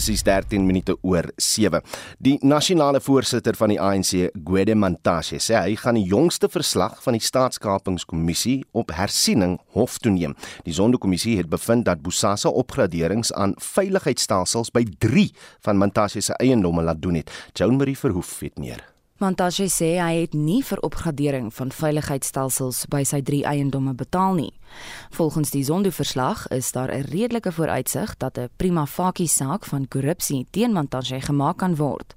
presies 13 minute oor 7. Die nasionale voorsitter van die ANC, Gwede Mantashe, sê hy gaan die jongste verslag van die staatskapingskommissie op hersiening hof toe neem. Die Sonderkommissie het bevind dat Bosasa opgraderings aan veiligheidsstelsels by 3 van Mantashe se eiendomme laat doen het. Joan Marie Verhoef weet meer. Mantashe sê hy het nie vir opgradering van veiligheidsstelsels by sy drie eiendomme betaal nie. Volgens die Zondo-verslag is daar 'n redelike vooruitsig dat 'n prima facie saak van korrupsie teen Mantashe gemaak kan word.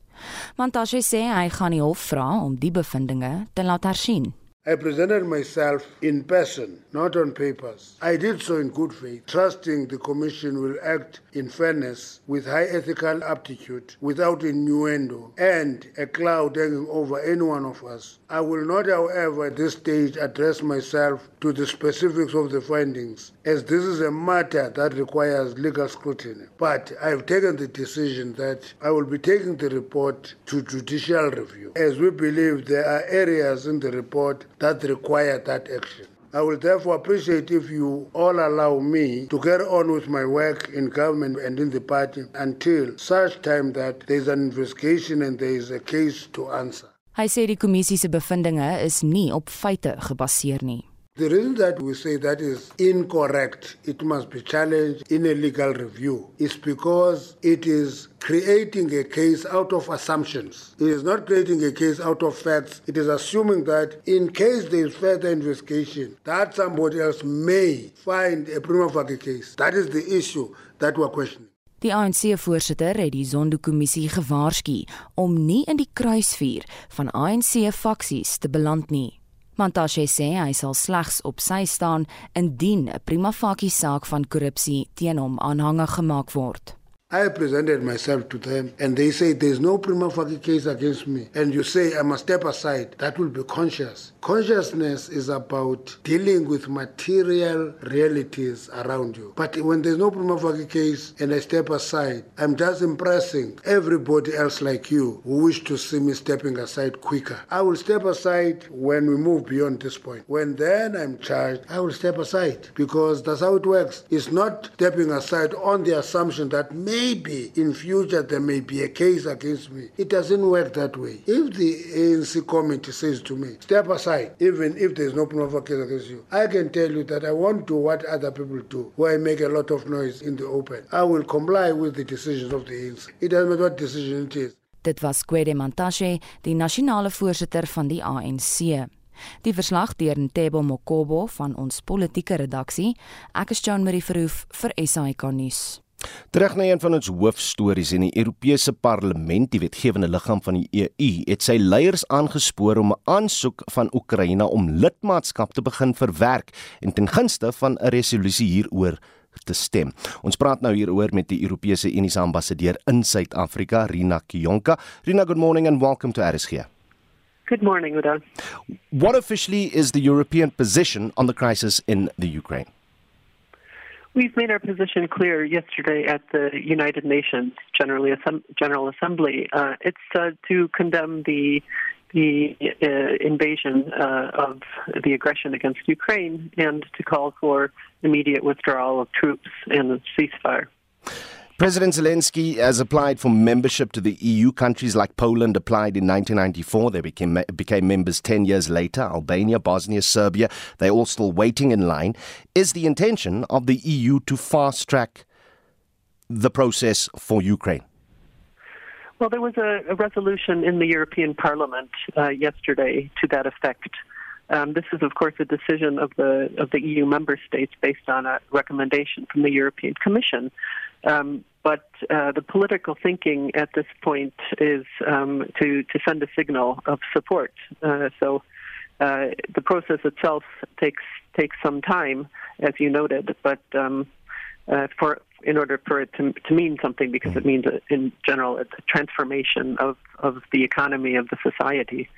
Mantashe sê hy gaan die hof vra om die bevindinge te laat hersien. I presented myself in person, not on papers. I did so in good faith, trusting the Commission will act in fairness with high ethical aptitude, without innuendo and a cloud hanging over any one of us. I will not, however, at this stage address myself to the specifics of the findings, as this is a matter that requires legal scrutiny. But I have taken the decision that I will be taking the report to judicial review, as we believe there are areas in the report that require that action. I will therefore appreciate if you all allow me to carry on with my work in government and in the party until such time that there is an investigation and there is a case to answer. Hy sê die kommissie se bevindinge is nie op feite gebaseer nie. The reason that we say that is incorrect, it must be challenged in a legal review, is because it is creating a case out of assumptions. It is not creating a case out of facts. It is assuming that in case there is further investigation, that somebody else may find a prima facie case. That is the issue that we are questioning. Die ANC-voorsitter het die Zondo-kommissie gewaarsku om nie in die kruisvuur van ANC-faksies te beland nie. Mantashe sê hy sal slegs op sy staan indien 'n prima facie saak van korrupsie teen hom aanhangig gemaak word. I presented myself to them and they say there's no prima facie case against me. And you say I must step aside. That will be conscious. Consciousness is about dealing with material realities around you. But when there's no prima facie case and I step aside, I'm just impressing everybody else like you who wish to see me stepping aside quicker. I will step aside when we move beyond this point. When then I'm charged, I will step aside because that's how it works. It's not stepping aside on the assumption that maybe in future there may be a case against me. It doesn't work that way. If the ANC committee says to me, step aside, even if there's no proof of case against you, I can tell you that I won't do what other people do, where I make a lot of noise in the open. I will comply with the decisions of the ANC. It doesn't matter what decision it is. Dit was Kwede Mantashe, die nasionale voorsitter van die ANC. Die verslag deur Ntebo Mokobo van ons politieke redaksie. Ek is Jean Marie Verhoef vir SAK nuus. Terug na een van ons hoofstories in die Europese Parlement, die wetgewende liggaam van die EU, het sy leiers aangespoor om 'n aansoek van Oekraïne om lidmaatskap te begin verwerk en ten gunste van 'n resolusie hieroor te stem. Ons praat nou hieroor met die Europese Unie se ambassadeur in Suid-Afrika, Rina Kionka. Rina, good morning and welcome to RSG. Good morning, Udo. What officially is the European position on the crisis in the Ukraine? We've made our position clear yesterday at the United Nations General Assembly. Uh, it's uh, to condemn the the uh, invasion uh, of the aggression against Ukraine and to call for immediate withdrawal of troops and a ceasefire. President Zelensky has applied for membership to the EU. Countries like Poland applied in 1994. They became, became members 10 years later. Albania, Bosnia, Serbia, they're all still waiting in line. Is the intention of the EU to fast track the process for Ukraine? Well, there was a, a resolution in the European Parliament uh, yesterday to that effect. Um, this is, of course, a decision of the of the EU member states based on a recommendation from the European Commission. Um, but uh, the political thinking at this point is um, to to send a signal of support. Uh, so uh, the process itself takes takes some time, as you noted, but um, uh, for in order for it to, to mean something, because it means, uh, in general, a transformation of, of the economy of the society.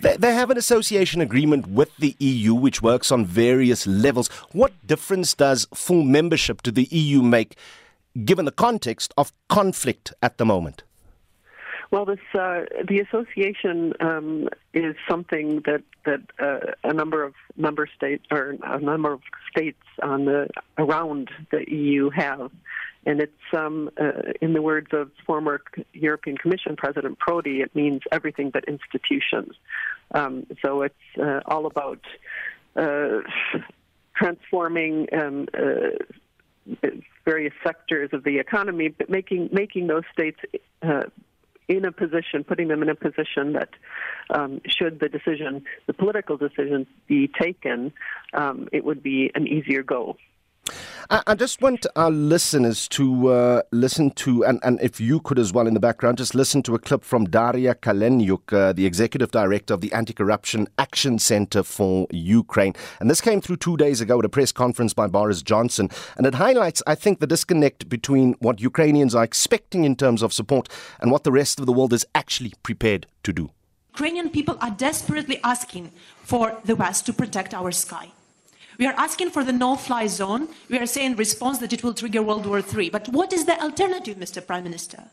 They have an association agreement with the EU which works on various levels. What difference does full membership to the EU make given the context of conflict at the moment? Well, this uh, the association um, is something that that uh, a number of member states or a number of states on the around the EU have, and it's um, uh, in the words of former European Commission President Prodi, it means everything but institutions. Um, so it's uh, all about uh, transforming. Various sectors of the economy, but making making those states uh, in a position, putting them in a position that um, should the decision, the political decision, be taken, um, it would be an easier go. I, just want our listeners to uh, listen to, and, and if you could as well in the background, just listen to a clip from Daria Kalenyuk, uh, the executive director of the Anti Corruption Action Center for Ukraine. And this came through two days ago at a press conference by Boris Johnson. And it highlights, I think, the disconnect between what Ukrainians are expecting in terms of support and what the rest of the world is actually prepared to do. Ukrainian people are desperately asking for the West to protect our sky. We are asking for the no-fly zone. We are saying in response that it will trigger World War III. But what is the alternative, Mr. Prime Minister?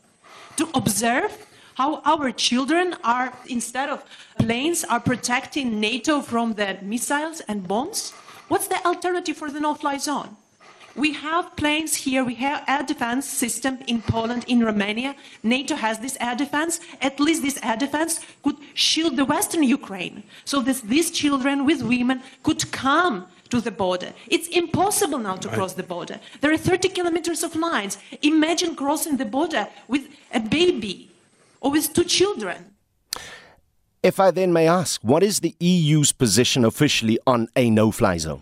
To observe how our children are, instead of planes, are protecting NATO from the missiles and bombs? What's the alternative for the no-fly zone? We have planes here, we have air defense system in Poland, in Romania. NATO has this air defense. At least this air defense could shield the western Ukraine. So that these children with women could come to the border. It's impossible now to right. cross the border. There are 30 kilometers of lines. Imagine crossing the border with a baby or with two children. If I then may ask, what is the EU's position officially on a no fly zone?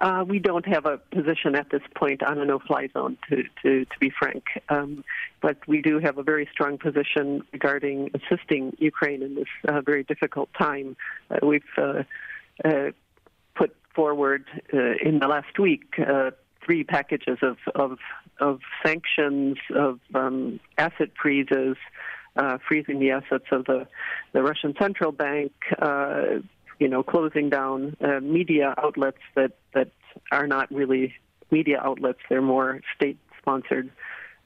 Uh, we don't have a position at this point on a no-fly zone, to to, to be frank. Um, but we do have a very strong position regarding assisting Ukraine in this uh, very difficult time. Uh, we've uh, uh, put forward uh, in the last week uh, three packages of, of, of sanctions, of um, asset freezes, uh, freezing the assets of the, the Russian central bank, you know, closing down uh, media outlets that, that are not really media outlets, they're more state sponsored.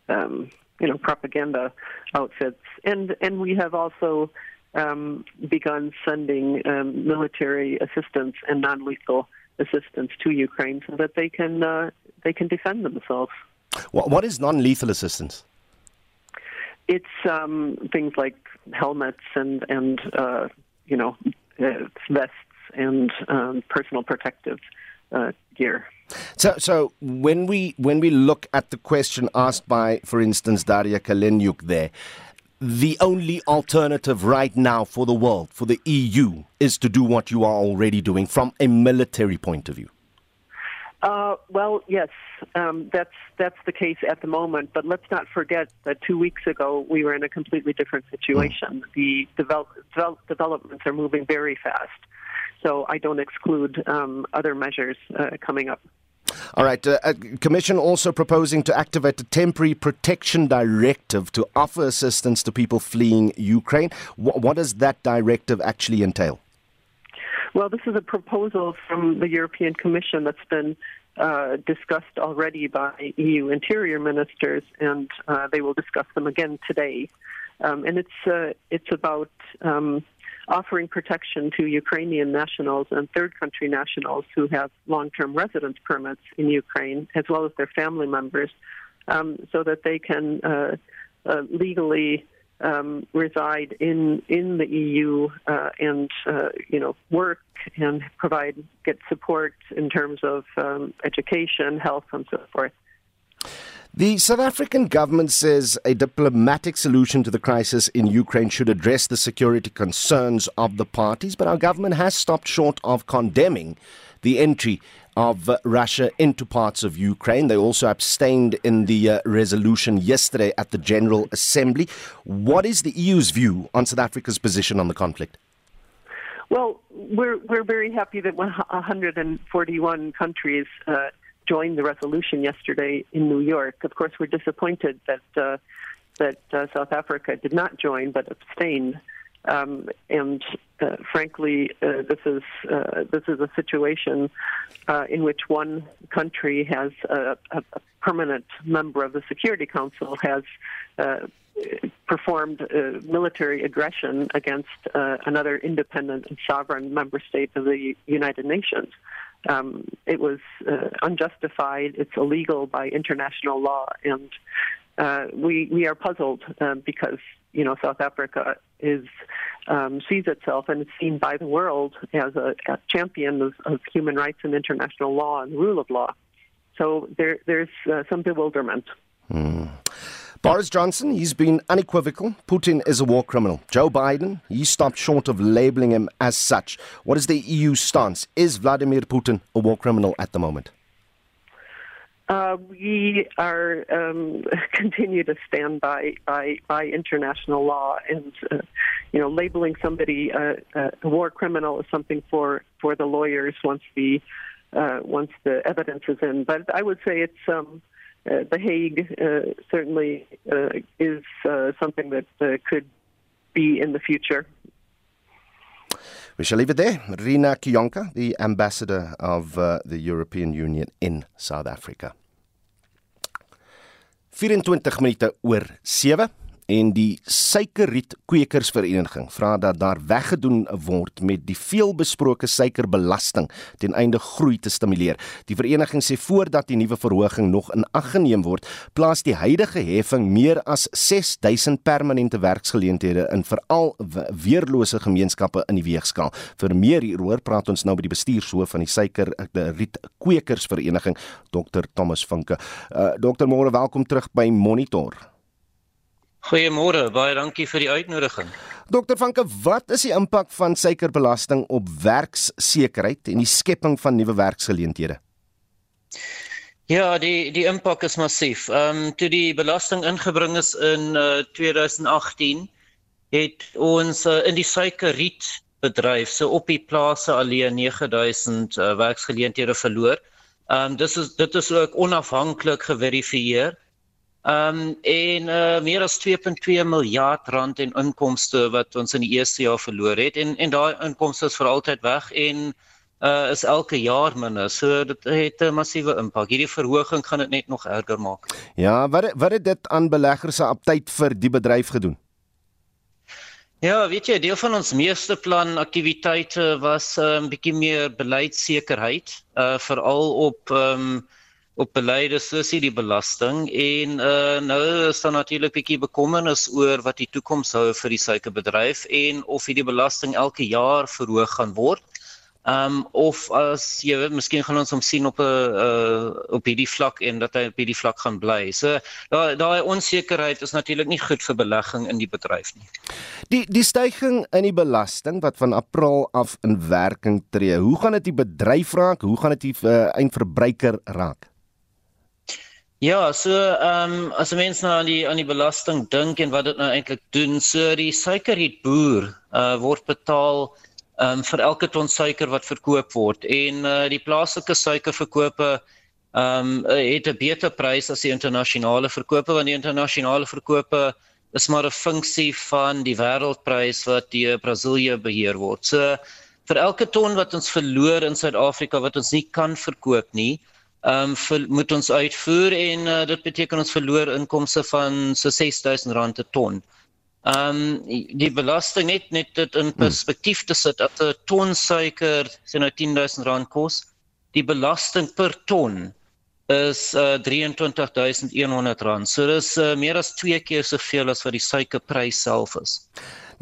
Um, you know, propaganda outfits, and and we have also um, begun sending um, military assistance and non-lethal assistance to Ukraine so that they can uh, they can defend themselves. What is non-lethal assistance? It's um, things like helmets and and uh, you know uh, vests and um, personal protective uh, gear. So, so when we when we look at the question asked by, for instance, Daria Kalenyuk there, the only alternative right now for the world, for the EU, is to do what you are already doing from a military point of view? Uh, well, yes, um, that's that's the case at the moment. But let's not forget that two weeks ago we were in a completely different situation. Mm. The develop, develop, developments are moving very fast, so I don't exclude um, other measures uh, coming up. All right. Uh, uh, Commission also proposing to activate a temporary protection directive to offer assistance to people fleeing Ukraine. W- what does that directive actually entail? Well, this is a proposal from the European Commission that's been uh, discussed already by EU interior ministers, and uh, they will discuss them again today. Um, and it's uh, it's about um, offering protection to Ukrainian nationals and third country nationals who have long term residence permits in Ukraine, as well as their family members, um, so that they can uh, uh, legally. Um, reside in in the EU uh, and uh, you know work and provide get support in terms of um, education, health, and so forth. The South African government says a diplomatic solution to the crisis in Ukraine should address the security concerns of the parties, but our government has stopped short of condemning the entry of uh, Russia into parts of Ukraine. They also abstained in the uh, resolution yesterday at the General Assembly. What is the EU's view on South Africa's position on the conflict? Well, we're we're very happy that 141 countries uh, joined the resolution yesterday in New York. Of course, we're disappointed that uh, that uh, South Africa did not join but abstained. Um, and uh, frankly, uh, this is uh, this is a situation uh, in which one country has a, a, permanent member of the Security Council has uh, performed uh, military aggression against another independent and sovereign member state of the United Nations. Um, it was unjustified. It's illegal by international law, and we we are puzzled because you know South Africa is um, sees itself and is seen by the world as a, a champion of, of, human rights and international law and rule of law. So there, there's uh, some bewilderment. Hmm. Boris Johnson, he's been unequivocal. Putin is a war criminal. Joe Biden, he stopped short of labeling him as such. What is the EU stance? Is Vladimir Putin a war criminal at the moment? Uh, we are um, continue to stand by by, by international law, and uh, you know, labeling somebody a, a, war criminal is something for for the lawyers once the uh, once the evidence is in. But I would say it's um, uh, the Hague uh, certainly uh, is something that could be in the future. We shall leave it there. Rina Kionka, the ambassador of uh, the European Union in South Africa. 24 minute oor 7 en die suikerriet kwekersvereniging vra dat daar weggedoen word met die veelbesproke suikerbelasting ten einde groei te stimuleer. Die vereniging sê voordat die nuwe verhoging nog in ag geneem word, plaas die huidige heffing meer as 6000 permanente werksgeleenthede in veral weerlose gemeenskappe in die weegskaal. Vir meer hieroor praat ons nou met die bestuurshoof van die suikerriet kwekersvereniging, Dr Thomas Vinke. Uh, Dr Moore, welkom terug by Monitor. Goeiemôre, baie dankie vir die uitnodiging. Dokter Vanke, wat is die impak van suikerbelasting op werkssekerheid en die skepping van nuwe werksgeleenthede? Ja, die die impak is massief. Ehm um, toe die belasting ingebring is in uh, 2018, het ons uh, in die suikerriet bedryf so op die plase alleen 9000 uh, werksgeleenthede verloor. Ehm um, dis is dit is ook onafhanklik geverifieer. Ehm um, en uh, meer as 2.2 miljard rand in inkomste wat ons in die eerste jaar verloor het en en daai inkomste is vir altyd weg en uh is elke jaar minder. So dit het 'n massiewe impak. Hierdie verhoging gaan dit net nog erger maak. Ja, wat wat het dit aan beleggers se aptyd vir die bedryf gedoen? Ja, weet jy, deel van ons meeste plan aktiwiteite was 'n um, bietjie meer beleidssekerheid, uh veral op ehm um, op beleide soos hierdie belasting en uh, nou is daar natuurlik 'n bietjie bekommernis oor wat die toekoms hou vir die suikerbedryf en of hierdie belasting elke jaar verhoog gaan word. Um of as jy weet, miskien gaan ons hom sien op 'n uh, op hierdie vlak en dat hy op hierdie vlak gaan bly. So daai daai onsekerheid is natuurlik nie goed vir belegging in die bedryf nie. Die die stygings in die belasting wat van April af in werking tree. Hoe gaan dit die bedryf raak? Hoe gaan dit die uh, eindverbruiker raak? Ja, so ehm um, as 'n mens nou aan die aan die belasting dink en wat dit nou eintlik doen, so die suikerrietboer uh word betaal ehm um, vir elke ton suiker wat verkoop word en uh die plaaslike suikerverkope ehm um, het 'n beter prys as die internasionale verkope want die internasionale verkope is maar 'n funksie van die wêreldprys wat deur Brasilië beheer word. So vir elke ton wat ons verloor in Suid-Afrika wat ons nie kan verkoop nie, ehm um, moet ons uitvoer en uh, dit beteken ons verloor inkomste van so R6000 per ton. Ehm um, die belasting net net dit in hmm. perspektief te sit dat 'n ton suiker sê nou R10000 kos, die belasting per ton is uh, R23100. So dis uh, meer as 2 keer soveel as wat die suikerprys self is.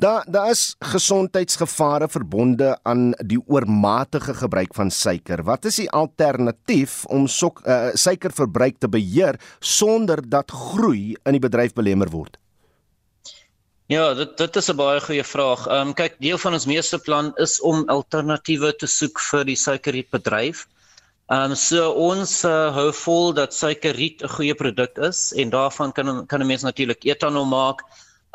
Daar daar is gesondheidsgevare verbonde aan die oormatige gebruik van suiker. Wat is die alternatief om sok, uh, suikerverbruik te beheer sonder dat groei in die bedryf belemmer word? Ja, dit dit is 'n baie goeie vraag. Ehm um, kyk, deel van ons meeste plan is om alternatiewe te soek vir die suikerrietbedryf. Ehm um, so ons uh, hou vol dat suikerriet 'n goeie produk is en daarvan kan kan 'n mens natuurlik etanol maak.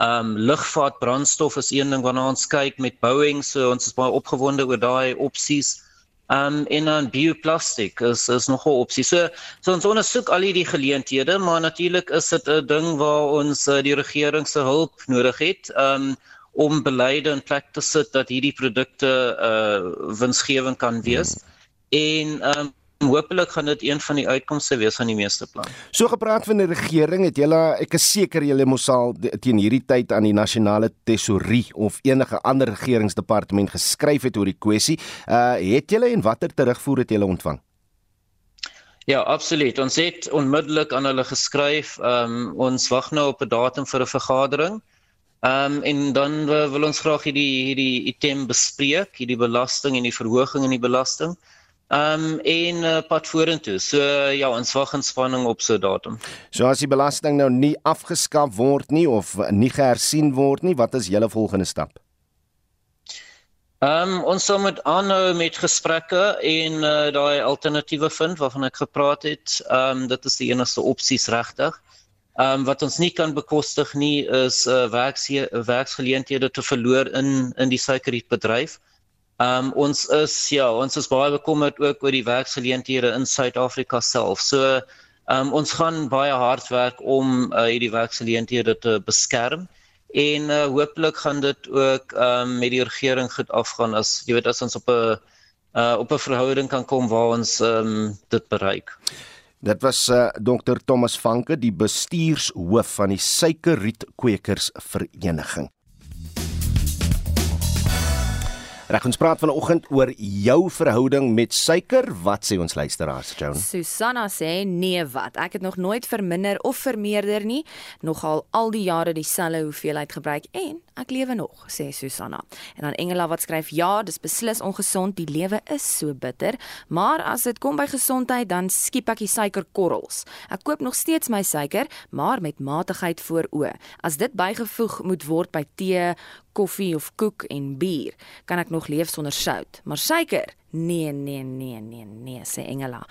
Um lugvaart brandstof is een ding waarna ons kyk met Boeing, so ons is baie opgewonde oor daai opsies. Um en dan bioplastic is is nog 'n opsie. So so ons ondersoek al hierdie geleenthede, maar natuurlik is dit 'n ding waar ons uh, die regering se hulp nodig het. Um om beleide in plek te sit dat hierdie produkte uh winsgewend kan wees. Hmm. En ehm um, Hoopelik gaan dit een van die uitkomste wees van die meeste plan. So gepraat van die regering, het julle ek is seker julle moes al teen hierdie tyd aan die nasionale tesourie of enige ander regeringsdepartement geskryf het oor die kwessie. Uh het julle en watter terugvoer het julle ontvang? Ja, absoluut. Ons het onmiddellik aan hulle geskryf. Ehm um, ons wag nou op 'n datum vir 'n vergadering. Ehm um, en dan wil ons graag hierdie hierdie item bespreek, hierdie belasting en die verhoging in die belasting. Ehm um, en uh, pad vorentoe. So uh, ja, ons wag in spanning op so 'n datum. So as die belasting nou nie afgeskaf word nie of nie gehersien word nie, wat is julle volgende stap? Ehm um, ons sal met aanhou met gesprekke en uh, daai alternatiewe vind waarvan ek gepraat het. Ehm um, dit is die enigste opsies regtig. Ehm um, wat ons nie kan bekostig nie is uh, werks werksgeleenthede te verloor in in die suikerrietbedryf. Ehm um, ons is ja, ons is baie bekommerd ook oor die werksgeleenthede in Suid-Afrika self. So ehm um, ons gaan baie hard werk om uh, hierdie werksgeleenthede te beskerm en uh, hopelik gaan dit ook ehm um, met die regering goed afgaan as jy weet as ons op 'n uh, op 'n verhouding kan kom waar ons ehm um, dit bereik. Dit was uh, Dr Thomas Vanke, die bestuurshoof van die Suikerrietkweekers Vereniging. Reg ons praat vanoggend oor jou verhouding met suiker. Wat sê ons luisteraars, Joan? Susanna sê nee wat. Ek het nog nooit verminder of vermeerder nie. Nogal al die jare dieselfde hoeveelheid gebruik en ek lewe nog, sê Susanna. En dan Engela wat skryf: "Ja, dis beslis ongesond. Die lewe is so bitter, maar as dit kom by gesondheid, dan skiep ek die suikerkorrels. Ek koop nog steeds my suiker, maar met matigheid voor oë. As dit bygevoeg moet word by tee, koffie of koek en bier, kan ek nog leef sonder sout. Maar suiker? Nee, nee, nee, nee, nee, sê Engela.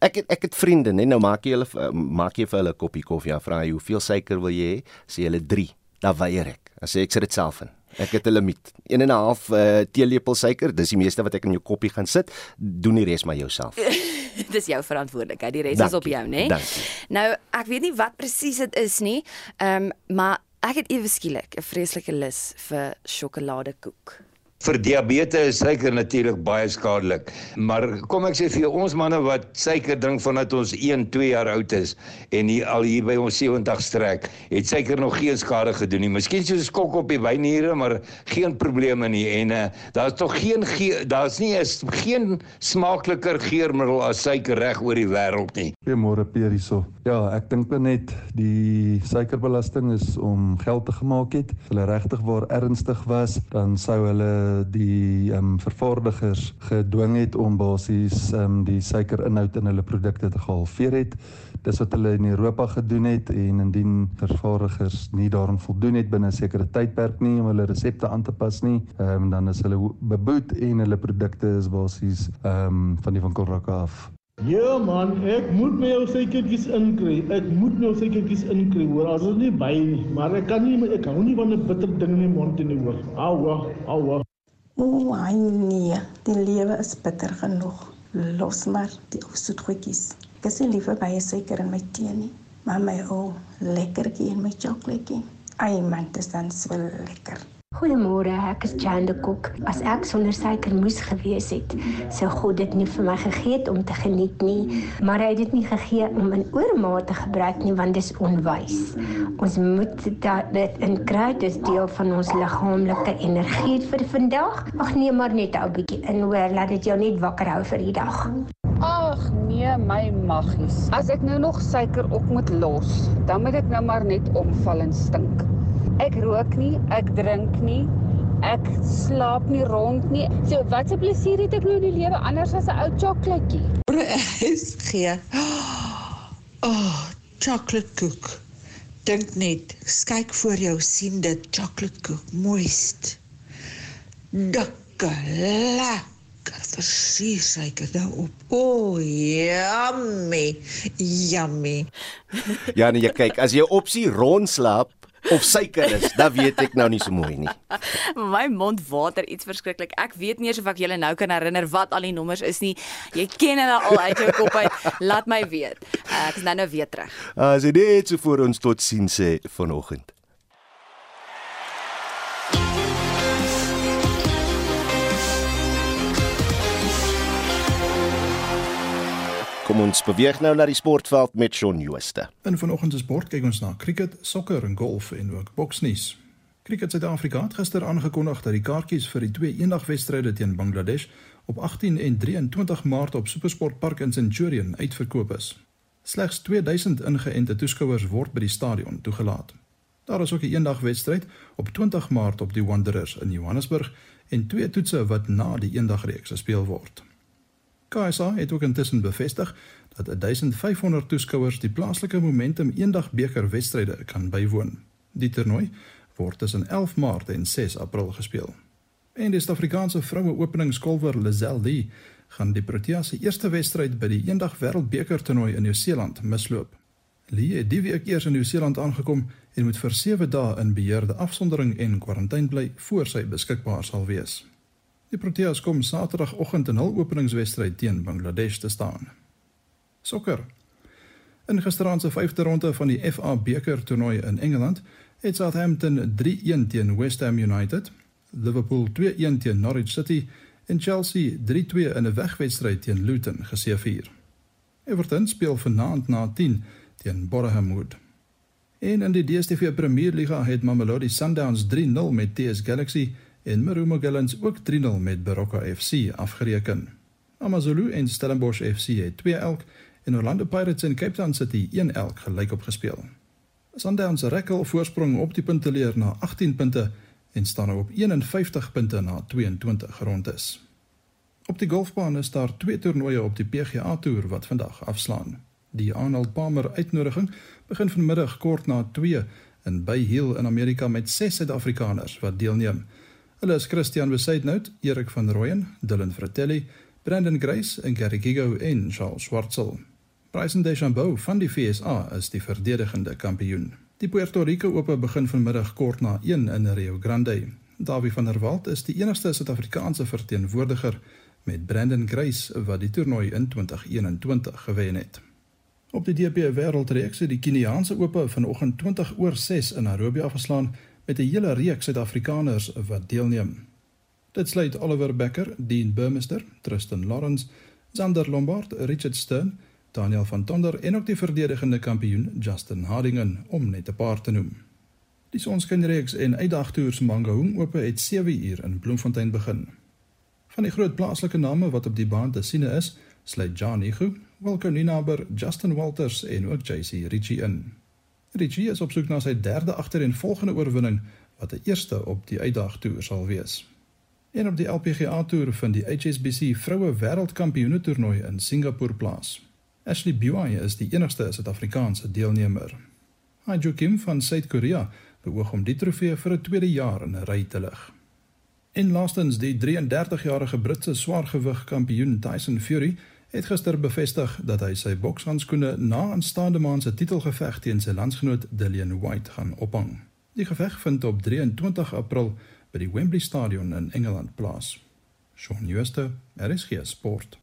Ek het, ek het vriende, nee, nou maak jy hulle maak jy vir hulle 'n koppie koffie, ja, vra jy hoeveel suiker wil jy hê? Sê hulle 3. Dan weier ek. Dan sê ek sit dit self in. Ek het 'n limiet. 1 en 'n half uh, teelepel suiker, dis die meeste wat ek in jou koppie gaan sit. Doen die res maar jouself. dis jou verantwoordelikheid. Die res Dankie. is op jou, né? Nee? Nou, ek weet nie wat presies dit is nie. Ehm, um, maar Ek het ewe skielik 'n vreeslike lus vir sjokoladekoek. Vir diabetes is suiker natuurlik baie skadelik. Maar kom ek sê vir jou, ons manne wat suiker drink vandat ons 1, 2 jaar oud is en hier al hier by ons 70 strek, het suiker nog geen skade gedoen nie. Miskien so 'n skok op die wyniere, maar geen probleme nie. En uh, daar's tog geen daar's nie is geen smaakliker geurmiddel as suiker reg oor die wêreld nie. Goeiemôre Pierre hierso. Ja, ek dink net die suikerbelasting is om geld te gemaak het. As hulle regtig waar ernstig was, dan sou hulle die ehm um, vervaardigers gedwing het om basies ehm um, die suikerinhoud in hulle produkte te gehalveer het. Dis wat hulle in Europa gedoen het en indien vervaardigers nie daaraan voldoen het binne 'n sekere tydperk nie om hulle resepte aan te pas nie, ehm um, dan is hulle beboet en hulle produkte is basies ehm um, van die winkelrakke af. Ja man, ek moet my ou suikertjies inkry. Ek moet my ou suikertjies inkry. Hoor, as dit nie by nie, maar ek kan nie ek hou nie van 'n bitter ding in my mond nie hoor. Au, au, au. O, ai nee, die lewe is bitter genoeg. Los maar die ou soetgoedjies. Ek is nie liever by 'n suiker in my tee nie, maar my ou lekkertjie en my sjokoladeetjie. Ai man, dit is dan so lekker. Goeiemôre, ek is Jande Kok. As ek sonder suiker moes gewees het, sou God dit nie vir my gegee het om te geniet nie, maar hy het dit nie gegee om in oormaat te gebruik nie want dit is onwys. Ons moet dit in kry, dit is deel van ons liggaamlike energie vir vandag. Ag nee, maar net 'n bietjie in hoor, laat dit jou net wakker hou vir die dag. Ag nee, my maggies. As ek nou nog suiker op moet los, dan moet dit nou maar net omval en stink. Ek rook nie, ek drink nie. Ek slaap nie rond nie. So wat 'n plesier het ek nou in die lewe anders as 'n ou chocoladeetjie. Is gee. Oh, chocolate koek. Dink net, kyk voor jou sien dit chocolate koek, moist. Dikke, lekker, versuur suiker daarop. O, oh, yummy. Yummy. Ja, nee, jy kyk, as jy opsie rond slaap, of suiker is, dan weet ek nou nie so mooi nie. My mond water iets verskriklik. Ek weet nie eers of ek julle nou kan herinner wat al die nommers is nie. Jy ken hulle al uit jou kop uit. Laat my weet. Ek is nou nou weer terug. As jy net so voor ons tot sien sê vanoggend. Kom ons beweeg nou na die sportveld met Shaun Jooste. In vanoggend se sport kyk ons na cricket, sokker en golf en ook boksnuus. Cricket Suid-Afrika het gister aangekondig dat die kaartjies vir die twee eendagwedstryde teen Bangladesh op 18 en 23 Maart op SuperSport Park in Centurion uitverkoop is. Slegs 2000 ingeënte toeskouers word by die stadion toegelaat. Daar is ook 'n eendagwedstryd op 20 Maart op die Wanderers in Johannesburg en twee toetse wat na die eendagreeks gespeel word. KSA het ook intussen bevestig dat 1500 toeskouers die plaaslike Momentum eendagbeker wedstryde kan bywoon. Die toernooi word tussen 11 Maart en 6 April gespeel. En die Suid-Afrikaanse vroue openingskolwer Lazelle Lee gaan die Proteas se eerste wedstryd by die eendag wêreldbeker toernooi in Nieu-Seeland misloop. Lee het die week eers in Nieu-Seeland aangekom en moet vir 7 dae in beheerde afsondering en kwarantyne bly voor sy beskikbaar sal wees. Die Proteas kom Saterdagoggend in hul openingswedstryd teen Bangladesh te staan. Sokker. In gisteraand se 5de ronde van die FA beker toernooi in Engeland het Southampton 3-1 teen West Ham United Liverpool 2-1 teen Norwich City en Chelsea 3-2 in 'n wegwedstryd teen Luton geseëvier. Everton speel vanaand na 10 teen Bournemouth. En in die DStv Premier Liga het Mamelodi Sundowns 3-0 met TS Galaxy en Marumo Gallants ook 3-0 met Baroka FC afgereken. AmaZulu en Stellenbosch FC het 2 elk en Orlando Pirates en Cape Town City 1 elk gelyk opgespeel. Sundowns rekkel voorsprong op die punteleer na 18 punte en staan nou op 51 punte na 22 rondes. Op die golfbaan is daar twee toernooie op die PGA Tour wat vandag afslaan. Die Arnold Palmer uitnodiging begin vanmiddag kort na 2 in Bay Hill in Amerika met ses Suid-Afrikaners wat deelneem. Hulle is Christian Besaidnout, Erik van Rooyen, Dylan Fratelli, Brandon Grace en Gary Gigo en Charles Schwartzel. Bryson DeChambeau van die FSA is die verdedigende kampioen. Die Puerto Rico Ope begin vanmiddag kort na 1 in Rio Grande. Davie van der Walt is die enigste Suid-Afrikaanse verteenwoordiger met Brandon Grace wat die toernooi in 2021 gewen het. Op die DP Wêreldreeks het die Keniaanse Ope vanoggend 20 oor 6 in Nairobi afgeslaan met 'n hele reeks Suid-Afrikaners wat deelneem. Dit sluit Oliver Becker, Dean Burmester, Tristan Lawrence, Zander Lombard, Richard Stern Daniel van Tonder en ook die verdedigende kampioen Justin Hardingen om net 'n paar te noem. Die sonskynreeks en uitdagtoers Mangaung Ope het 7 uur in Bloemfontein begin. Van die groot plaaslike name wat op die baan te sien is, sluit Johnny Gu, Wilco Ninaber, Justin Walters en ook JC Ritchie in. Ritchie is op soek na sy derde agtereenvolgende oorwinning wat 'n eerste op die uitdagtoer sal wees. En op die LPGA toer vind die HSBC Vroue Wêreldkampioene toernooi in Singapore plaas. Ashley Buy is die enigste Suid-Afrikaanse deelnemer. Hajo Kim van Suid-Korea beoog om die trofee vir 'n tweede jaar in 'n ry te lig. En laastens die 33-jarige Britse swaargewig kampioen Tyson Fury het gister bevestig dat hy sy bokshandskoene na aanstaande maand se titelgeveg teen sy landsgenoot Dillian White gaan ophang. Die geveg vind op 23 April by die Wembley Stadion in Engeland plaas. Shaun Schuster, RSG Sport.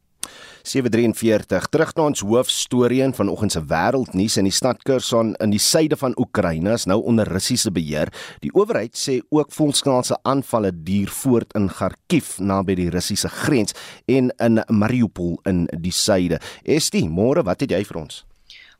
743 terug na ons hoofstorie vanoggend se wêreldnuus in die stad Kherson in die suide van Oekraïne is nou onder Russiese beheer. Die owerheid sê ook volskaalse aanvalle duur voort in Kharkiv naby die Russiese grens en in Mariupol in die suide. Estie, môre, wat het jy vir ons?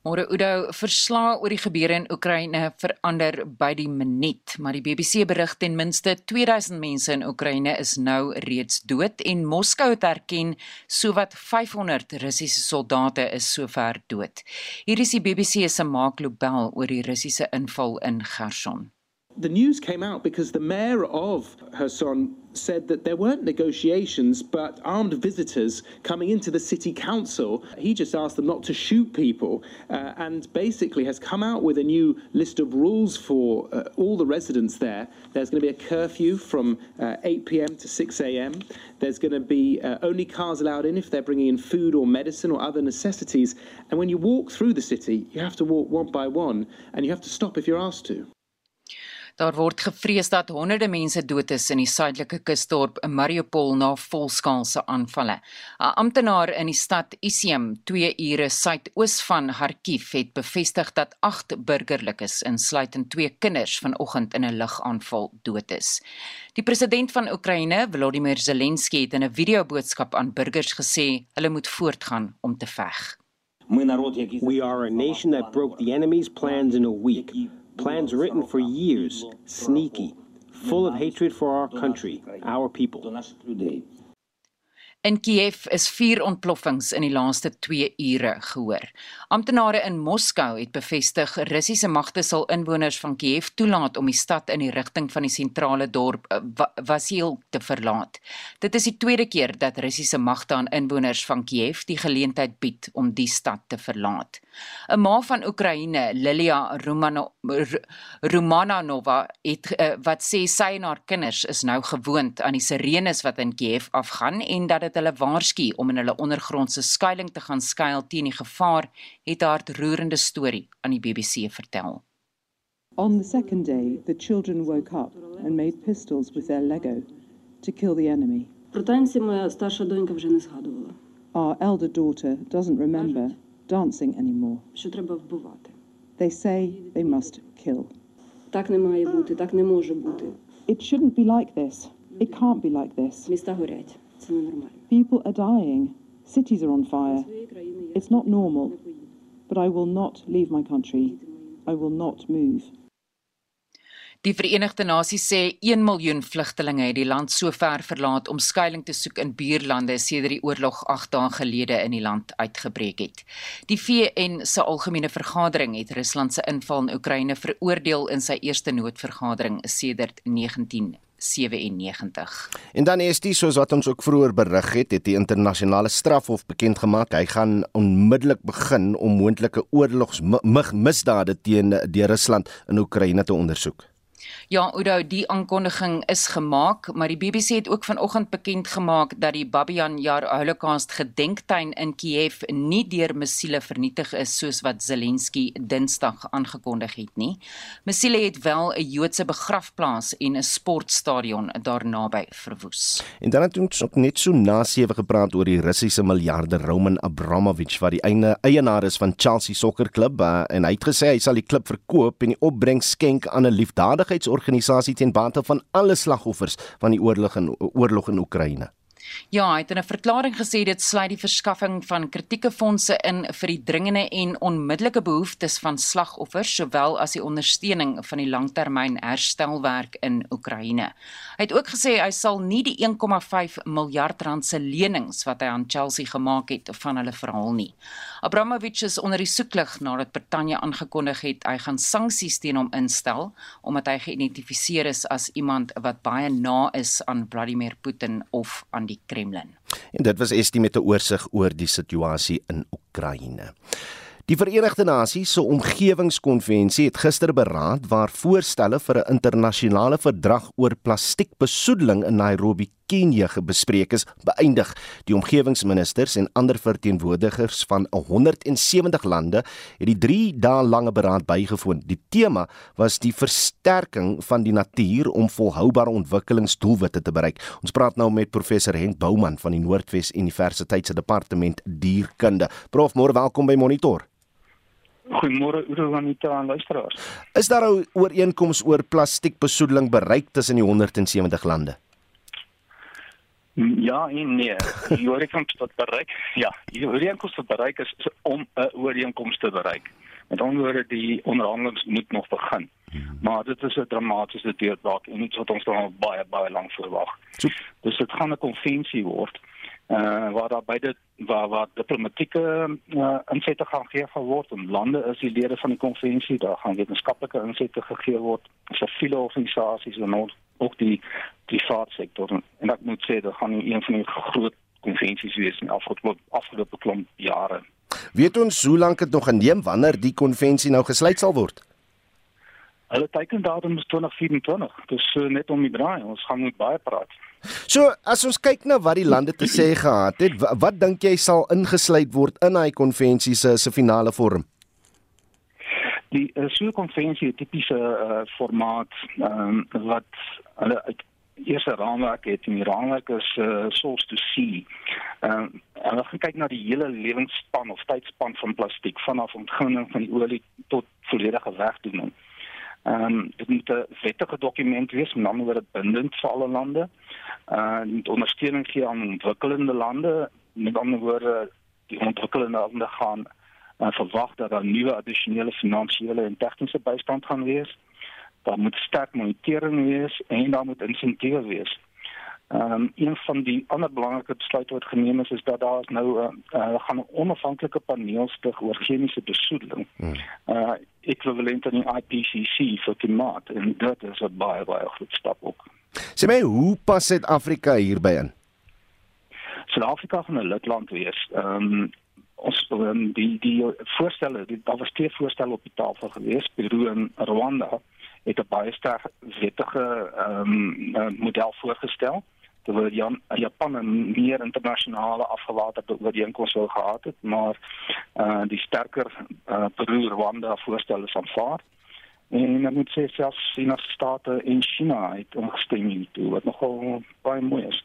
Môre Udo, verslae oor die gebeure in Oekraïne verander by die minuut, maar die BBC berig ten minste 2000 mense in Oekraïne is nou reeds dood en Moskou het erken sowat 500 Russiese soldate is sover dood. Hier is die BBC se Mark Lobel oor die Russiese inval in Kherson. The news came out because the mayor of Kherson said that there weren't negotiations but armed visitors coming into the city council. He just asked them not to shoot people uh, and basically has come out with a new list of rules for uh, all the residents there. There's going to be a curfew from uh, 8 p.m. to 6 a.m. There's going to be uh, only cars allowed in if they're bringing in food or medicine or other necessities. And when you walk through the city, you have to walk one by one and you have to stop if you're asked to. Daar word gevrees dat honderde mense dood is in die suidelike kusdorp Mariupol na volskaalse aanvalle. 'n Amptenaar in die stad Isium, 2 ure suidoos van Kharkiv, het bevestig dat 8 burgerlikes, insluitend 2 kinders, vanoggend in 'n lugaanval dood is. Die president van Oekraïne, Volodymyr Zelensky, het in 'n videoboodskap aan burgers gesê hulle moet voortgaan om te veg. We are a nation that broke the enemy's plans in a week. Plans written for years, sneaky, full of hatred for our country, our people. In Kiev is vier ontploffings in die laaste 2 ure gehoor. Amptenare in Moskou het bevestig Russiese magte sal inwoners van Kiev toelaat om die stad in die rigting van die sentrale dorp eh, Vasil te verlaat. Dit is die tweede keer dat Russiese magte aan inwoners van Kiev die geleentheid bied om die stad te verlaat. 'n Ma van Oekraïne, Lilia Romanova, het eh, wat sê sy en haar kinders is nou gewoond aan die sirenes wat in Kiev afgaan en dat hulle waarsku om in hulle ondergrondse skuilings te gaan skuil teen die gevaar, het haar roerende storie aan die BBC vertel. On the second day, the children woke up and made pistols with their Lego to kill the enemy. Our elder daughter doesn't remember dancing anymore. They say they must kill. It shouldn't be like this. It can't be like this. People are dying. Cities are on fire. It's not normal. But I will not leave my country. I will not move. Die Verenigde Nasies sê 1 miljoen vlugtelinge het die land sover verlaat om skuilings te soek in buurlande sedert die oorlog 8 dae gelede in die land uitgebreek het. Die VN se algemene vergadering het Rusland se inval in Oekraïne veroordeel in sy eerste noodvergadering sedert 19 97. En dan is dit soos wat ons ook vroeër berig het, het die internasionale strafhof bekend gemaak hy gaan onmiddellik begin om moontlike oorlogsmisdade teen die Rusland in Oekraïne te ondersoek. Ja, Oudo, die aankondiging is gemaak, maar die BBC het ook vanoggend bekend gemaak dat die Babian Yar Holocaust gedenktuin in Kiev nie deur missiele vernietig is soos wat Zelensky Dinsdag aangekondig het nie. Missiele het wel 'n Joodse begrafplaas en 'n sportstadion daarnaby verwoes. En dan het ons ook net so na sewe gepraat oor die Russiese miljarder Roman Abramovich wat die eie eienaar is van Chelsea sokkerklub uh, en hy het gesê hy sal die klub verkoop en die opbrengs skenk aan 'n liefdadigheidsorganisasie organisasie ten bate van alle slagoffers van die oorlog in oorlog in Oekraïne. Ja, hy het in 'n verklaring gesê dit sluit die verskaffing van kritieke fondse in vir die dringende en onmiddellike behoeftes van slagoffers sowel as die ondersteuning van die langtermyn herstelwerk in Oekraïne. Hy het ook gesê hy sal nie die 1,5 miljard rand se lenings wat hy aan Chelsea gemaak het van hulle verhaal nie. Abramovich is onder die soeklig nadat Brittanje aangekondig het hy gaan sanksies teen hom instel omdat hy geïdentifiseer is as iemand wat baie na is aan Vladimir Putin of aan die Kremlin. En dit was Estie met 'n oorsig oor die situasie in Oekraïne. Die Verenigde Nasies se omgewingskonvensie het gister beraad waar voorstelle vir 'n internasionale verdrag oor plastiekbesoedeling in Nairobi, Kenia bespreek is, beëindig. Die omgewingsministers en ander verteenwoordigers van 170 lande het die 3 dae lange beraad bygewoon. Die tema was die versterking van die natuur om volhoubare ontwikkelingsdoelwitte te bereik. Ons praat nou met professor Henk Bouman van die Noordwes Universiteit se departement dierkunde. Prof, môre welkom by Monitor. Goeiemôre Udo Anita en luisteraars. Is daar 'n ooreenkoms oor plastiekbesoedeling bereik tussen die 170 lande? Ja en nee. Die ooreenkoms wat bereik, ja, die ooreenkoms wat bereik is, is om 'n ooreenkoms te bereik. Met ander woorde, die onderhandelinge moet nog begin. Maar dit is 'n dramatiese deurbraak en iets wat ons dan baie baie lank verwag. Dus dit gaan 'n konvensie word uh waar daar beide waar waar diplomatieke uh, insette gaan gegee word en lande is die lede van die konvensie daar gaan wetenskaplike insette gegee word siviele organisasies en ook, ook die private sektor en, en ek moet sê dit gaan een van die groot konvensies wees in afgelope afgelope klomp jare weet ons hoe lank dit nog gaan neem wanneer die konvensie nou gesluit sal word? Hulle teiken datum is 2024 dis uh, net om die draai. Ons gaan moet baie praat So as ons kyk na wat die lande te sê gehad het, wat, dink jy sal ingesluit word in daai konvensie se se finale vorm? Die uh, so konvensie tipiese uh, formaat um, wat hulle uit eerste raamwerk het en die raamwerk is uh, source to see. Ehm uh, hulle gaan kyk na die hele lewensspan of tydspan van plastiek vanaf ontginning van die olie tot volledige wegdoening. Ehm um, dit moet 'n wettige dokument wees, met ander woorde bindend vir alle lande. Uh met ondersteuning gee aan ontwikkelende lande, met ander woorde die ontwikkelende lande gaan uh, verwag dat daar nuwe addisionele finansiële en tegniese bystand gaan wees. Daar moet sterk monitering wees en daar moet insentiewe wees. Ehm um, een van die ander belangrike besluite wat geneem is is dat daar nou 'n uh, uh, gaan 'n onafhanklike paneel stig oor chemiese besoedeling. Hmm. Uh ekwivalent aan die IPCC vir klimaat en dit is 'n baie baie groot stap ook. Sê my, hoe pas Suid-Afrika hierby in? Suid-Afrika gaan 'n lidland wees. Ehm um, ons um, die die voorstelle, die, daar was twee voorstelle op die tafel gewees, Peru en Rwanda het 'n baie sterk wettige ehm um, model voorgestel terwyl Jan, Japan 'n meer internasionale afgewaterde ooreenkoms wou gehad het, maar uh die sterker uh Peru Rwanda voorstel is aanvaar. En dan moet sê selfs die Verenigde State en China het ingestem hiertoe wat nogal baie mooi is.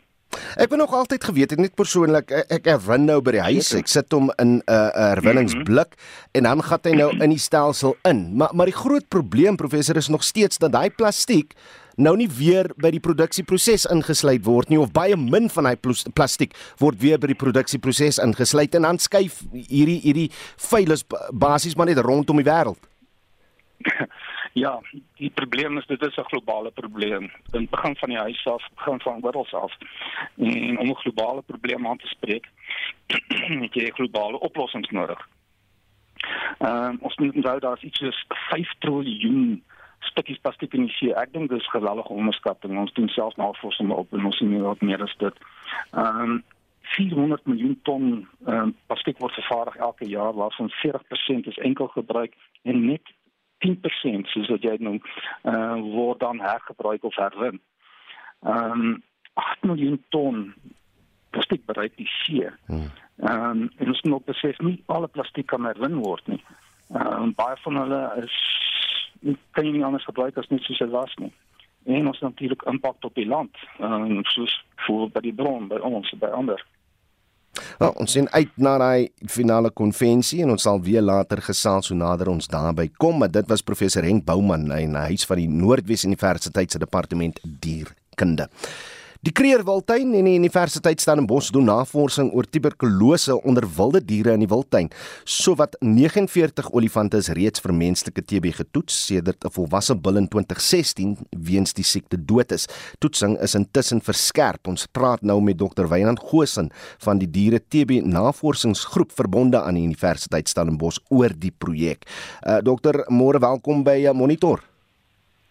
Ek ben nog altyd geweet ek net persoonlik ek, ek herwin nou by die huis ek sit hom in 'n uh, herwinningsblik mm -hmm. en dan gaan hy nou in die stelsel in maar maar die groot probleem professor is nog steeds dat daai plastiek nou nie weer by die produksieproses ingesluit word nie of baie min van hy plastiek word weer by die produksieproses ingesluit en dan skuif hierdie hierdie vuilis basies maar net rondom die wêreld. Ja, die probleem is dit is 'n globale probleem. In begin van die huis af, begin van wêreld af. En om 'n globale probleem aan te spreek, het jy globale oplossings nodig. Ehm uh, ons moet onthou daar's iets soos 5 triljoen stukkies plastiek in die see. Ek dink dis geweldige onderskatting. Ons doen self navorsing op en ons sien wat meer is dit. Ehm um, 400 miljoen ton ehm um, plastiek word vervaardig elke jaar waarvan 40% is enkel gebruik en net 10% soos wat jy noem, uh word dan hergebruik of herwin. Ehm um, 8 miljoen ton plastiek bereik die see. Hmm. Ehm um, en ons moet besef nie alle plastiek kan herwin word nie. Ehm um, baie van hulle is kan nie anders gebruik as net soos dit was nie. En ons natuurlik impak op die land. Ehm um, soos vir by die bron by ons by ander. Nou, ons sien uit na daai finale konvensie en ons sal weer later gesels hoe nader ons daarby kom, maar dit was professor Henk Bouman in die huis van die Noordwes Universiteit se departement dierkunde. Die Kreerwiltuin en die Universiteit Stellenbosch doen navorsing oor tuberkulose onder wilde diere in die wildtuin. Sowat 49 olifante is reeds vir menslike TB getoets sedert 'n volwasse bil in 2016 weens die siekte dood is. Toetsing is intussen verskerp. Ons praat nou met Dr. Wynand Goshen van die Diere TB Navorsingsgroep verbonde aan die Universiteit Stellenbosch oor die projek. Uh, dokter, môre welkom by uh, Monitor.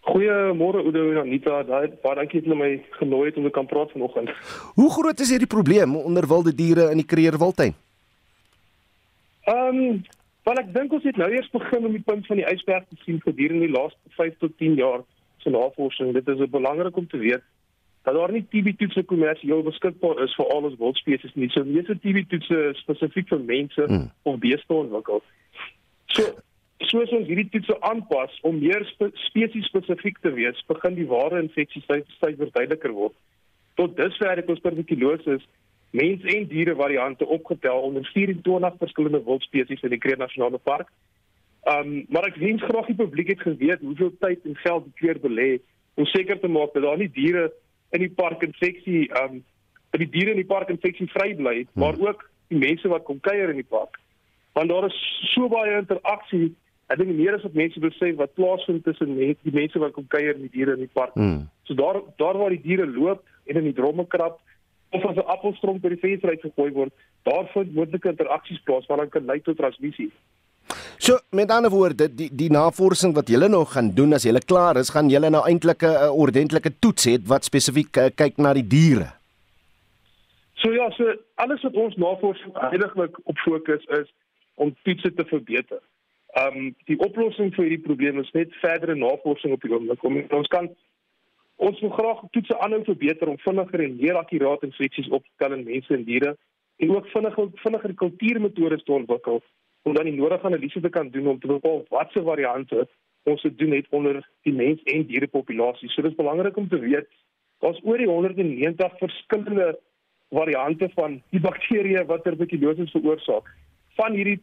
Goeiemôre Oudo en Anita. Daai baie dankie dat julle my genooi het om te kan praat vanoggend. Hoe groot is hierdie probleem onder wilde diere in die Kreerwiltuin? Ehm, um, wel ek dink ons het nou eers begin om die punt van die ysberg te sien gedurende die laaste 5 tot 10 jaar se navorsing. Dit is belangrik om te weet dat daar nie TB-toetse kommersieel beskikbaar is vir al ons wildspesies nie. So meeste TB-toetse spesifiek vir mense hmm. of beeste ontwikkel. So soos ons hierdie toetse aanpas om meer spe spesies spesifiek te wees, begin die ware infeksies stywer duideliker word. Tot dusver het ons tuberkulose mens en diere variante opgetel onder 24 verskillende wildspesies in die Kruger Nasionale Park. Um maar ek wens graag die publiek het geweet hoeveel tyd en geld die keer belê om seker te maak dat daar nie diere in die park infeksie um dat die diere in die park infeksie vry bly, hmm. maar ook die mense wat kom kuier in die park. Want daar is so baie interaksie Ek dink meer as wat mense besef wat plaasvind tussen net die mense wat kom kuier en die diere in die park. Hmm. So daar daar waar die diere loop en in die dromme krap of as 'n appelstronk by die venster uitgegooi word, daar vind moontlike interaksies plaas wat dan kan lei tot transmissie. So met ander woorde, die die navorsing wat julle nou gaan doen as julle klaar is, gaan julle nou eintlik 'n ordentlike toets hê wat spesifiek uh, kyk na die diere. So ja, so alles wat ons navorsing eintlik op fokus is om toetse te verbeter. Ehm um, die oplossing vir hierdie probleem is net verdere navorsing op die oomblik. Ons kan ons wil graag toetse aanhou verbeter om vinniger en meer akkuraat infeksies op te tel in mense en diere en ook vinniger vinniger kultuurmetodes te ontwikkel om dan die nodige analise te kan doen om te bepaal watse variante ons se doen het onder die mens en dierepopulasie. So dit is belangrik om te weet daar's oor die 190 verskillende variante van die bakterieë wat tuberkulose veroorsaak. Van hierdie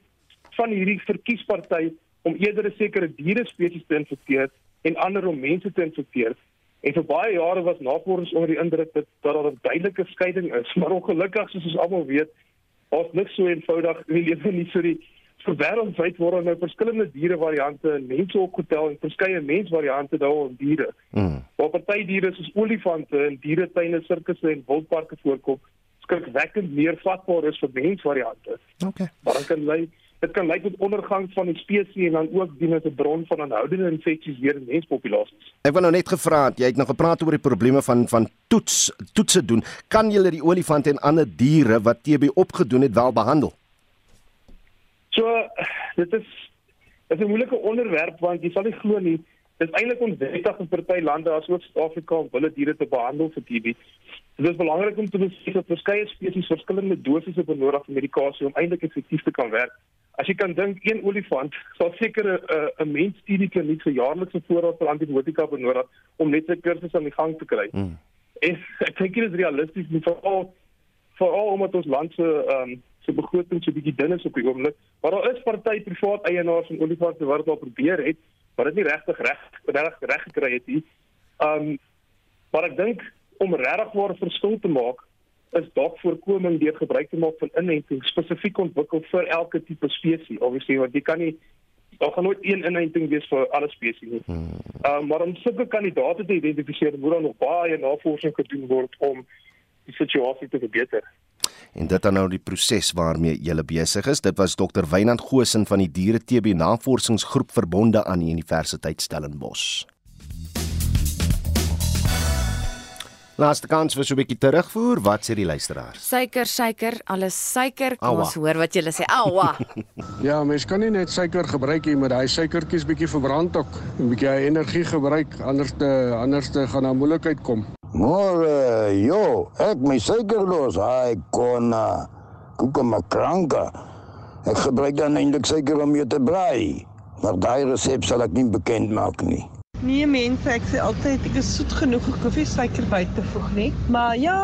van hierdie verkiesparty om eerder 'n sekere diere spesies te infekteer en ander om mense te infekteer. En vir baie jare was navorsers onder die indruk dat dat daar 'n duidelike skeiding is, maar ongelukkig soos ons almal weet, ons niks so eenvoudig in die lewe nie so die wêreldwyd word daar nou verskillende diere variante en mense opgetel en verskeie mensvariante daarin diere. Mm. Waar party diere soos olifante in dieretuine, sirkusse en wildparke voorkom, skrikwekkend meer vatbaar is vir mensvariante. Okay. Maar dan kan lei dit kan lei tot ondergang van die spesies en dan ook dien as 'n bron van aanhoudende infeksies weer in menspopulasies. Ek wou nou net gevra het, jy het nou gepraat oor die probleme van van toets toetse doen. Kan jy die olifante en ander diere wat TB opgedoen het wel behandel? So dit is dit is 'n moeilike onderwerp want jy sal nie glo nie. Dit is eintlik onwettig in party lande asook Suid-Afrika om hulle diere te behandel vir TB. Dit is belangrik om te besef dat verskeie spesies verskillende dosisse benodig vir medikasie om eintlik effektief te kan werk. As jy kan dink een olifant sal seker 'n 'n mens studie kliniek vir jaarlikse voorraad van antibiotika benodig om net sy kursus aan die gang te kry. Mm. En ek dink dit is realisties nie veral veral omdat ons land se ehm um, se begroting so bietjie dun is op die oomblik. Maar daar is party privaat eienaars van olifante wat dit al probeer het, maar dit nie regtig reg reg reg gekry het nie. Ehm um, maar ek dink om regtig waar verskil te maak is dalk voorkoming deur gebruik te maak van inenting spesifiek ontwikkel vir elke tipe spesies. Obviously, want jy kan nie daar gaan nooit een inenting wees vir alle spesies nie. Ehm um, maar om sulke kandidaate te identifiseer, moet daar nog baie navorsing gedoen word om die situasie te verbeter. En dit dan nou die proses waarmee jy besig is. Dit was Dr. Wynand Goshen van die Diere TB Navorsingsgroep verbonde aan die Universiteit Stellenbosch. Laaste kans vir so 'n bietjie terugvoer. Wat sê die luisteraars? Suiker, suiker, alles suiker. Kom Aua. ons hoor wat julle sê. Aua. Ja, mens kan nie net suiker gebruik nie, maar daai suikertjies bietjie verbrand ook. 'n Bietjie energie gebruik, anders te anders te gaan daar moeilikheid kom. Môre, jo, ek my suikerloos. Hy kon koeke makranka. Ek gebruik dan eintlik suiker om mee te braai. Maar daai resep sal ek nie bekend maak nie. Nee mense, ek sê altyd ek is soet genoeg om koffie suiker by te voeg nie. Maar ja,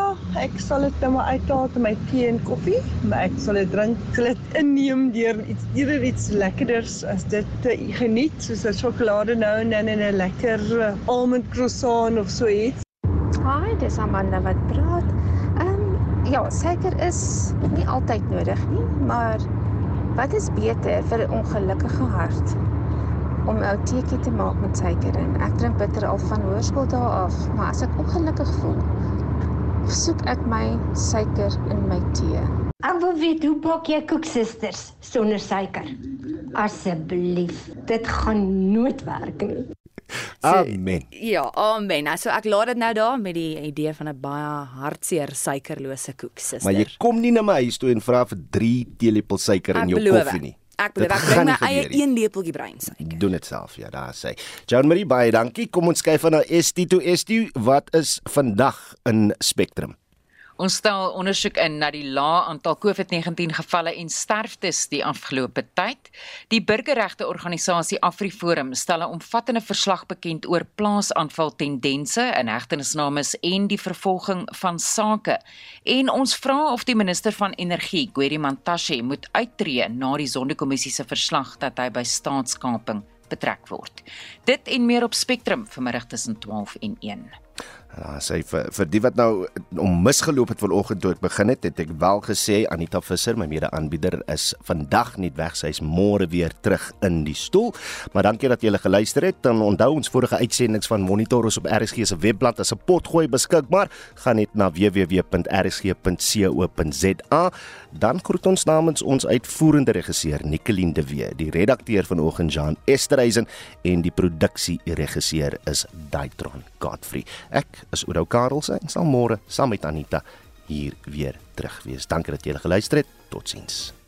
ek sal dit nou maar uithaal in my tee en koffie, maar ek sal dit drink, ek sal dit inneem deur iets eerder iets lekkerders as dit te geniet, soos 'n sjokolade nou en dan en 'n lekker uh, almond croissant of so iets. Hi, dis Amanda wat praat. Ehm um, ja, suiker is nie altyd nodig nie, maar wat is beter vir 'n ongelukkige hart? Om 'n teetjie te maak met suiker in. Ek drink bitter al van hoërskool dae af, maar as ek ongelukkig voel, soek ek my suiker in my tee. Ek wil weet hoe bak jy koeksisters sonder suiker? Asseblief, dit gaan nooit werk nie. Amen. Ja, amen. Nou, So ek laat dit nou daar met die idee van 'n baie hartseer suikerlose koek, suster. Maar jy kom nie na my huis toe en vra vir 3 teelepel suiker in Ek jou beloof. koffie nie. Ek bedoel Dit ek bring my eie een lepeltjie breinsuiker. Doen dit self, ja, daar sê. Jean Marie baie dankie. Kom ons kyk van na ST to ST. Wat is vandag in Spectrum? Ons stel ondersoek in na die lae aantal COVID-19 gevalle en sterftes die afgelope tyd. Die burgerregte organisasie AfriForum stel 'n omvattende verslag bekend oor plaasaanval tendense in hegtenisnames en die vervolging van sake. En ons vra of die minister van energie, Gwedi Mantashe, moet uittreë na die Sondekommissie se verslag dat hy by staatskaping betrek word. Dit en meer op Spectrum vanmiddag tussen 12 en 1. Ja, sy vir vir die wat nou om misgeloop het vanoggend toe ek begin het, het ek wel gesê Anita Visser, my mede-aanbieder is vandag nie weg, sy is môre weer terug in die stoel. Maar dankie dat julle geluister het. Dan onthou ons vorige uitsendings van Monitor is op RSG se webblad as 'n potgooi beskikbaar. Gaan net na www.rsg.co.za. Dan groet ons namens ons uitvoerende regisseur Nicoline de Wee, die redakteur vanoggend Jean Esterhuizen en die produksieregisseur is Daitron Godfrey. Ek is Oudo Karelse en sal môre saam met Anita hier weer terug wees. Dankie dat julle geluister het. Totsiens.